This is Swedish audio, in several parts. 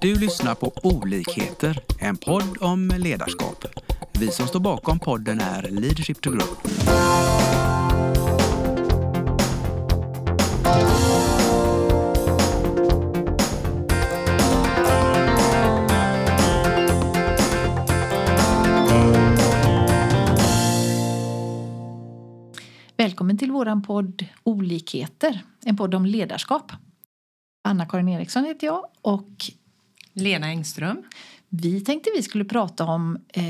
Du lyssnar på Olikheter, en podd om ledarskap. Vi som står bakom podden är Leadership to Group. Välkommen till våran podd Olikheter, en podd om ledarskap. Anna-Karin Eriksson heter jag och Lena Engström. vi tänkte vi skulle prata om eh,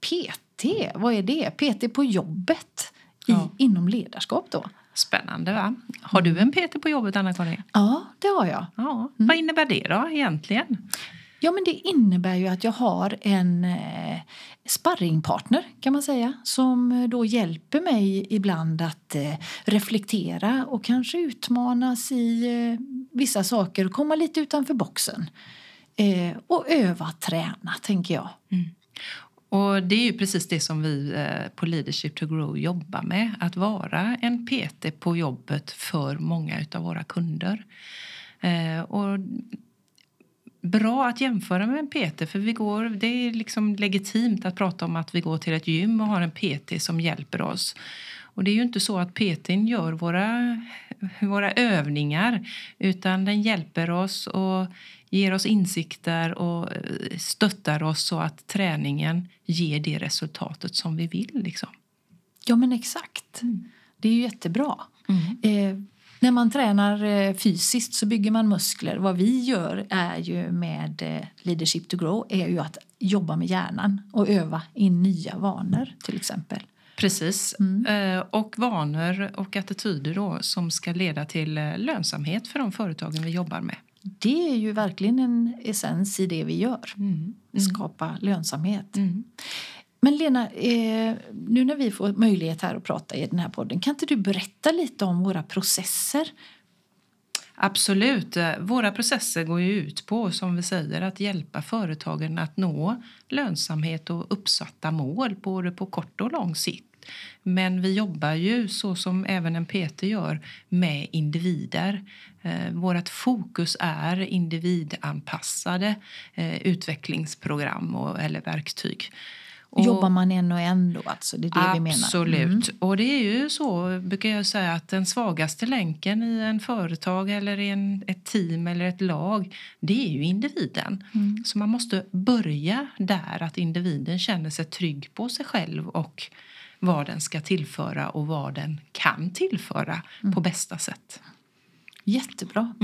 PT. Vad är det? PT på jobbet i, Ja. inom ledarskap då. Spännande va? Har du en PT på jobbet Anna-Karin? Ja, det har jag. Ja. Vad innebär det då egentligen? Ja, men det innebär ju att jag har en eh, sparringpartner kan man säga som eh, då hjälper mig ibland att eh, reflektera och kanske utmanas i eh, vissa saker och komma lite utanför boxen. Eh, och öva, träna, tänker jag. Mm. Och det är ju precis det som vi eh, på Leadership to Grow jobbar med. Att vara en PT på jobbet för många av våra kunder. Eh, och bra att jämföra med en PT för vi går, det är liksom legitimt att prata om att vi går till ett gym och har en PT som hjälper oss. Och det är ju inte så att PTn gör våra, våra övningar utan den hjälper oss och ger oss insikter och eh, stöttar oss så att träningen ger det resultatet som vi vill. Liksom. Ja, men exakt. Det är ju jättebra. Mm. Eh, när man tränar eh, fysiskt så bygger man muskler. Vad vi gör är ju med eh, Leadership to Grow är ju att jobba med hjärnan och öva in nya vanor till exempel. Precis. Eh, Och vanor och attityder då, som ska leda till lönsamhet för de företagen vi jobbar med. Det är ju verkligen en essens i det vi gör. Skapa lönsamhet. Mm. Men Lena, eh, nu när vi får möjlighet här att prata i den här podden kan inte du berätta lite om våra processer? Absolut. Eh, Våra processer går ju ut på, som vi säger, att hjälpa företagen att nå lönsamhet och uppsatta mål både på kort och lång sikt. Men vi jobbar ju, så som även en PT gör, med individer. Eh, Vårt fokus är individanpassade eh, utvecklingsprogram och, eller verktyg. Och- Jobbar man en och en då alltså? Det är det vi menar. Absolut. Mm. Och det är ju så, brukar jag säga, att den svagaste länken i en företag eller i en, ett team eller ett lag, det är ju individen. Mm. Så man måste börja där, att individen känner sig trygg på sig själv och vad den ska tillföra och vad den kan tillföra Mm. på bästa sätt. Jättebra.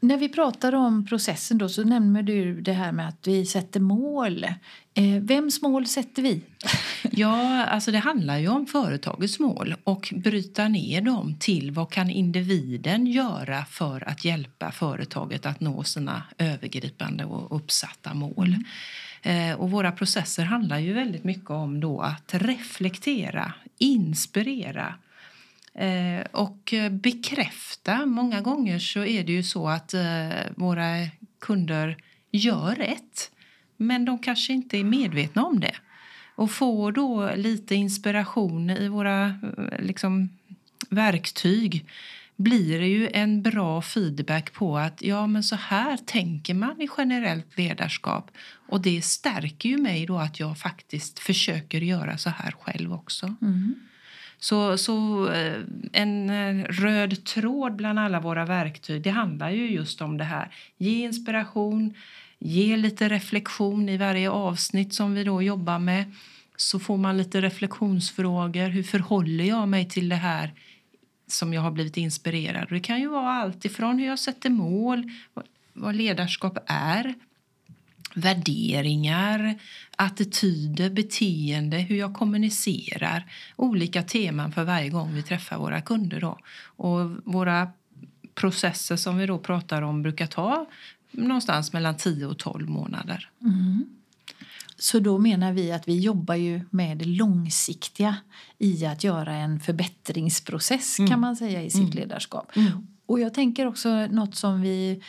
När vi pratar om processen då så nämner du det här med att vi sätter mål. Eh, vems mål sätter vi? Ja, alltså det handlar ju om företagets mål och bryta ner dem till vad kan individen göra för att hjälpa företaget att nå sina övergripande och uppsatta mål. Eh, Eh, och våra processer handlar ju väldigt mycket om då att reflektera, inspirera eh, och bekräfta. Många gånger så är det ju så att eh, våra kunder gör rätt men de kanske inte är medvetna om det och får då lite inspiration i våra liksom, verktyg blir det ju en bra feedback på att ja men så här tänker man i generellt ledarskap och det stärker ju mig då att jag faktiskt försöker göra så här själv också. Så, så eh, en eh, röd tråd bland alla våra verktyg det handlar ju just om det här. Ge inspiration, ge lite reflektion i varje avsnitt som vi då jobbar med. Så får man lite reflektionsfrågor. Hur förhåller jag mig till det här som jag har blivit inspirerad? Det kan ju vara allt ifrån hur jag sätter mål, vad- ledarskap är, värderingar, attityder, beteende, hur jag kommunicerar. Olika teman för varje gång vi träffar våra kunder. Då. Och våra processer som vi då pratar om brukar ta någonstans mellan 10 och 12 månader. Mm. Så då menar vi att vi jobbar ju med det långsiktiga i att göra en förbättringsprocess kan man säga i sitt ledarskap. Och jag tänker också något som vi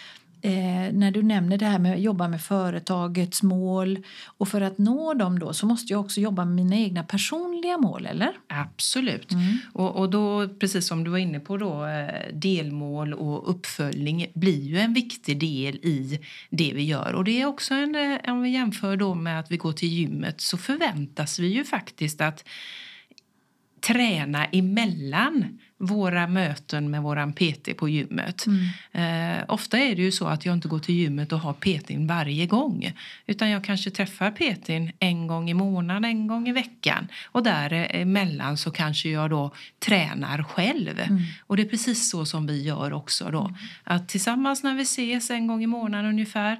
eh, när du nämner det här med att jobba med företagets mål och för att nå dem då så måste jag också jobba med mina egna personliga mål, eller? Absolut. Mm. Och, och då, precis som du var inne på då, eh, delmål och uppföljning blir ju en viktig del i det vi gör. Och det är också en, eh, om vi jämför då med att vi går till gymmet så förväntas vi ju faktiskt att träna emellan våra möten med våran PT på gymmet. Mm. Eh, ofta är det ju så att jag inte går till gymmet och har PTn varje gång. Utan jag kanske träffar PTn en gång i månaden, en gång i veckan. Och däremellan så kanske jag då tränar själv. Mm. Och det är precis så som vi gör också då. Mm. Att tillsammans när vi ses en gång i månaden ungefär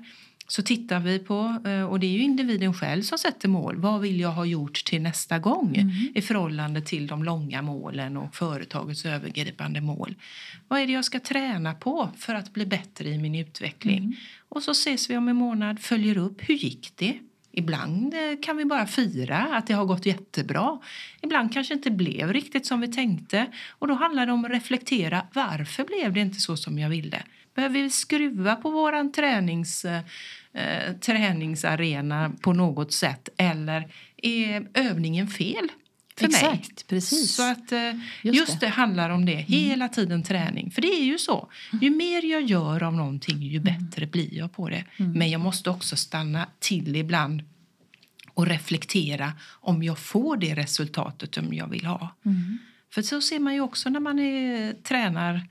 så tittar vi på, eh, och det är ju individen själv som sätter mål. Vad vill jag ha gjort till nästa gång mm. i förhållande till de långa målen och företagets övergripande mål? Vad är det jag ska träna på för att bli bättre i min utveckling? Mm. Och så ses vi om en månad, följer upp. Hur gick det? Ibland eh, kan vi bara fira att det har gått jättebra. Ibland kanske inte blev riktigt som vi tänkte. Och då handlar det om att reflektera. Varför blev det inte så som jag ville? Behöver vi skruva på vår tränings, eh, träningsarena på något sätt? Eller är övningen fel? För Exakt, mig. precis. Så att eh, just, just det. det. handlar om det. Mm. Hela tiden träning. För det är ju så. Ju mer jag gör av någonting ju mm. bättre blir jag på det. Mm. Men jag måste också stanna till ibland och reflektera om jag får det resultatet som jag vill ha. Mm. För så ser man ju också när man är, tränar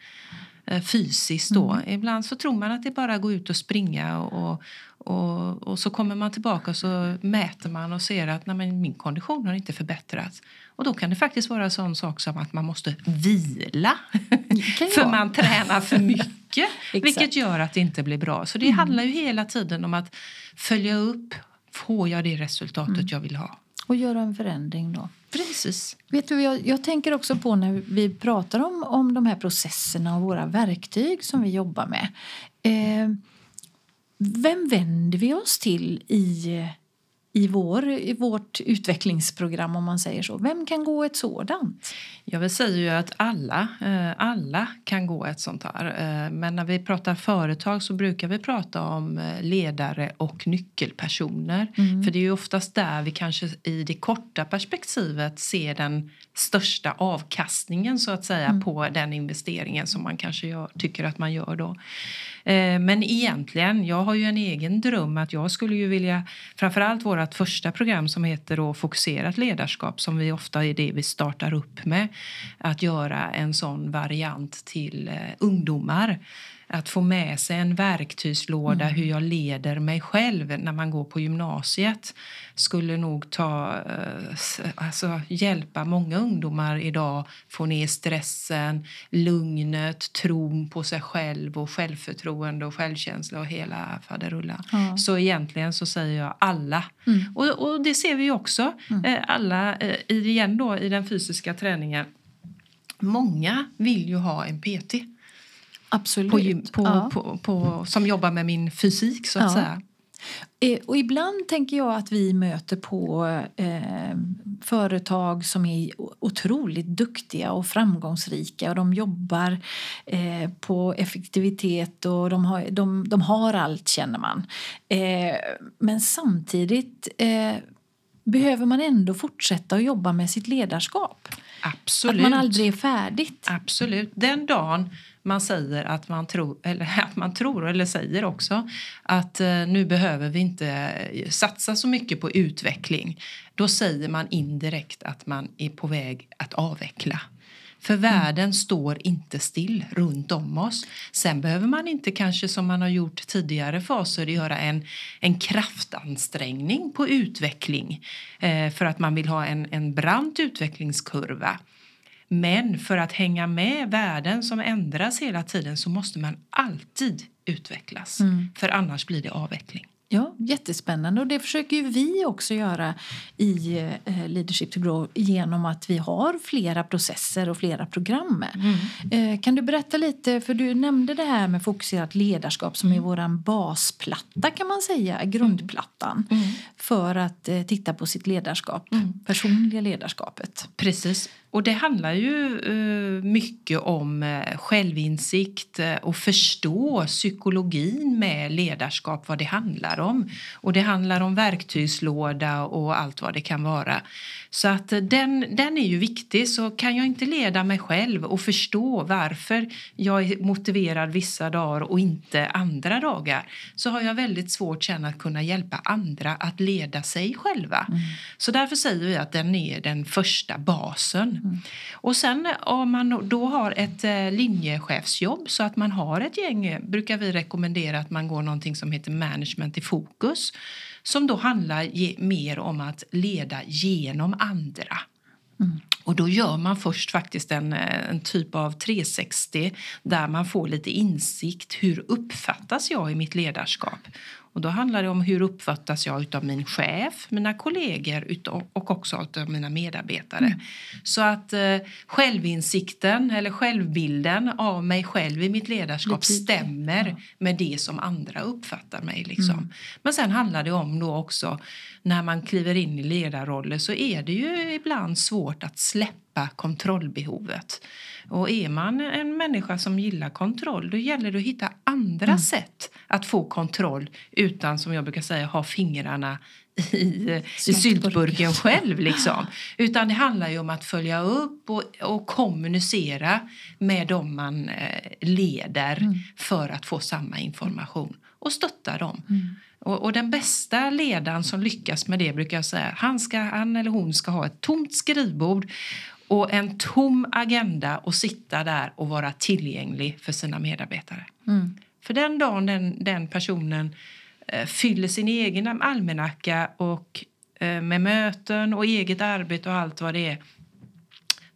fysiskt då. Mm. Ibland så tror man att det bara går ut och springa och, och, och, så kommer man tillbaka och så mäter man och ser att nej, men min kondition har inte förbättrats. Och då kan det faktiskt vara en sån sak som att man måste vila. för man tränar för mycket. vilket gör att det inte blir bra. Så det mm. handlar ju hela tiden om att följa upp. Får jag det resultatet mm. jag vill ha? Och göra en förändring då. Precis. Vet du, jag, jag, tänker också på när vi pratar om, om de här processerna och våra verktyg som vi jobbar med. Eh, vem vänder vi oss till i i, vår, i vårt utvecklingsprogram om man säger så. Vem kan gå ett sådant? Jag vill säga ju att alla, eh, alla kan gå ett sånt här. Eh, men när vi pratar företag så brukar vi prata om eh, ledare och nyckelpersoner. Mm. För det är ju oftast där vi kanske i det korta perspektivet ser den största avkastningen så att säga mm. på den investeringen som man kanske gör, tycker att man gör då. Men egentligen, jag har ju en egen dröm att jag skulle ju vilja, framförallt vårt första program som heter då Fokuserat ledarskap som vi ofta är det vi startar upp med. Att göra en sån variant till eh, ungdomar att få med sig en verktygslåda mm. hur jag leder mig själv när man går på gymnasiet skulle nog ta, eh, alltså, hjälpa många ungdomar idag få ner stressen, lugnet, tron på sig själv och självförtroende och självkänsla och hela faderullan. Ja. Så egentligen så säger jag alla. Mm. Och, och, det ser vi också, mm. Eh, alla eh, igen då i den fysiska träningen. Många vill ju ha en PT. Absolut. På, på, ja. på, på, som jobbar med min fysik så att ja. säga. Eh, och ibland tänker jag att vi möter på eh, företag som är otroligt duktiga och framgångsrika och de jobbar eh, på effektivitet och de har, de, de har allt känner man. Eh, men samtidigt eh, behöver man ändå fortsätta att jobba med sitt ledarskap. Absolut. Att man aldrig är färdigt. Absolut. Den dagen man säger att man tror, eller att man tror, eller säger också att eh, nu behöver vi inte eh, satsa så mycket på utveckling. Då säger man indirekt att man är på väg att avveckla. För mm. världen står inte still runt om oss. Sen behöver man inte kanske som man har gjort tidigare faser göra en, en kraftansträngning på utveckling eh, för att man vill ha en, en brant utvecklingskurva. Men för att hänga med världen som ändras hela tiden så måste man alltid utvecklas. Mm. För annars blir det avveckling. Ja, jättespännande. Och det försöker ju vi också göra i eh, Leadership to Grow genom att vi har flera processer och flera program. Mm. Eh, kan du berätta lite, för du nämnde det här med fokuserat ledarskap som mm. är vår basplatta kan man säga, grundplattan mm. för att eh, titta på sitt ledarskap, mm. personliga ledarskapet. Precis. Och det handlar ju uh, mycket om uh, självinsikt uh, och förstå psykologin med ledarskap, vad det handlar om. Och det handlar om verktygslåda och allt vad det kan vara. Så att den, den är ju viktig. Så kan jag inte leda mig själv och förstå varför jag är motiverad vissa dagar och inte andra dagar så har jag väldigt svårt sen att kunna hjälpa andra att leda sig själva. Mm. Så därför säger vi att den är den första basen. Mm. Och sen om man då har ett eh, linjechefsjobb så att man har ett gäng brukar vi rekommendera att man går någonting som heter management i fokus som då handlar mer om att leda genom andra. Mm. Och då gör man först faktiskt en, eh, en typ av 360 där man får lite insikt. Hur uppfattas jag i mitt ledarskap? Och då handlar det om hur uppfattas jag av min chef, mina kollegor och också av mina medarbetare. Mm. Så att eh, självinsikten eller självbilden av mig själv i mitt ledarskap stämmer ja. med det som andra uppfattar mig. Liksom. Mm. Men sen handlar det om då också när man kliver in i ledarroller så är det ju ibland svårt att släppa kontrollbehovet. Och är man en människa som gillar kontroll då gäller det att hitta andra mm. sätt att få kontroll utan, som jag brukar säga, ha fingrarna i, i syltburken själv. Liksom. Utan det handlar ju om att följa upp och, och kommunicera med dem man eh, leder mm. för att få samma information och stötta dem. Mm. Och, och, den bästa ledaren som lyckas med det brukar jag säga, han, ska, han eller hon ska ha ett tomt skrivbord och en tom agenda och sitta där och vara tillgänglig för sina medarbetare. Mm. För den dagen den, den personen eh, fyller sin egen almanacka och eh, med möten och eget arbete och allt vad det är,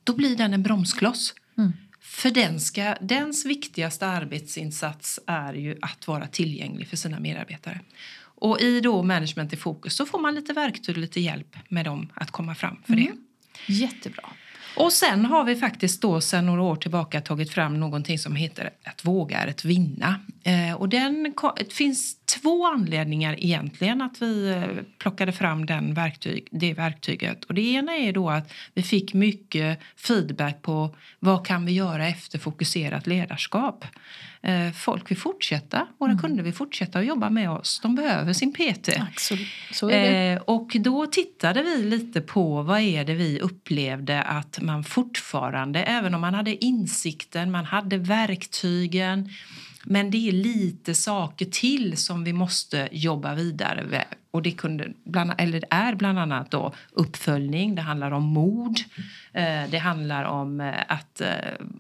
då blir den en bromskloss. Mm. För den ska, dens viktigaste arbetsinsats är ju att vara tillgänglig för sina medarbetare. Och i då management i fokus så får man lite verktyg och lite hjälp med dem att komma fram för mm. det. Jättebra. Och sen har vi faktiskt då sedan några år tillbaka tagit fram någonting som heter att våga är att vinna. Eh, och den, finns två anledningar egentligen att vi eh, plockade fram den verktyg, det verktyget. Och det ena är då att vi fick mycket feedback på vad kan vi göra efter fokuserat ledarskap. Eh, folk vill fortsätta, våra mm. kunder vill fortsätta att jobba med oss. De behöver sin PT. Eh, och då tittade vi lite på vad är det vi upplevde att man fortfarande, även om man hade insikten, man hade verktygen men det är lite saker till som vi måste jobba vidare med. Och det, kunde bland, eller är bland annat då uppföljning, det handlar om mod, eh, det handlar om eh, att eh,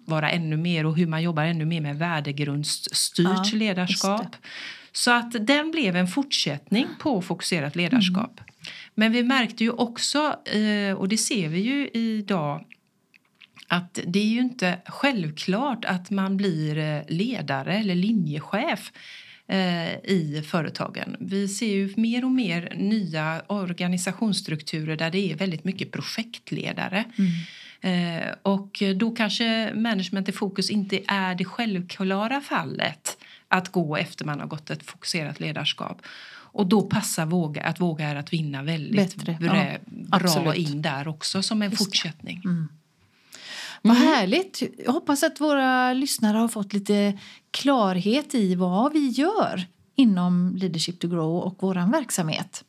vara ännu mer och hur man jobbar ännu mer med värdegrundsstyrt ja, ledarskap. Så att den blev en fortsättning på fokuserat ledarskap. Mm. Men vi märkte ju också, och det ser vi ju idag att det är ju inte självklart att man blir eh, ledare eller linjechef eh, i företagen. Vi ser ju mer och mer nya organisationsstrukturer där det är väldigt mycket projektledare. Mm. Eh, och då kanske management i fokus inte är det självklara fallet att gå efter man har gått ett fokuserat ledarskap. Och då passar våga, att våga är att vinna väldigt Bättre. bra, ja, bra in där också som en Just fortsättning. Mm. Vad mm. härligt! Jag hoppas att våra lyssnare har fått lite klarhet i vad vi gör inom Leadership to Grow och vår verksamhet.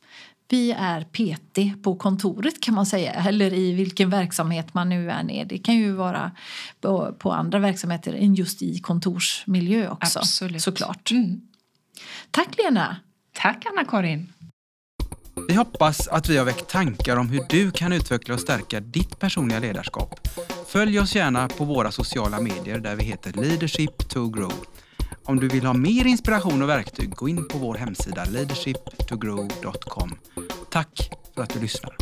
Vi är PT på kontoret kan man säga, eller i vilken verksamhet man nu är nere. Det kan ju vara på, på andra verksamheter än just i kontorsmiljö också. Absolut. Såklart. Mm. Tack Lena! Tack Anna-Karin! Vi hoppas att vi har väckt tankar om hur du kan utveckla och stärka ditt personliga ledarskap. Följ oss gärna på våra sociala medier där vi heter Leadership to Grow. Om du vill ha mer inspiration och verktyg, gå in på vår hemsida leadershiptogrow.com. Tack för att du lyssnar.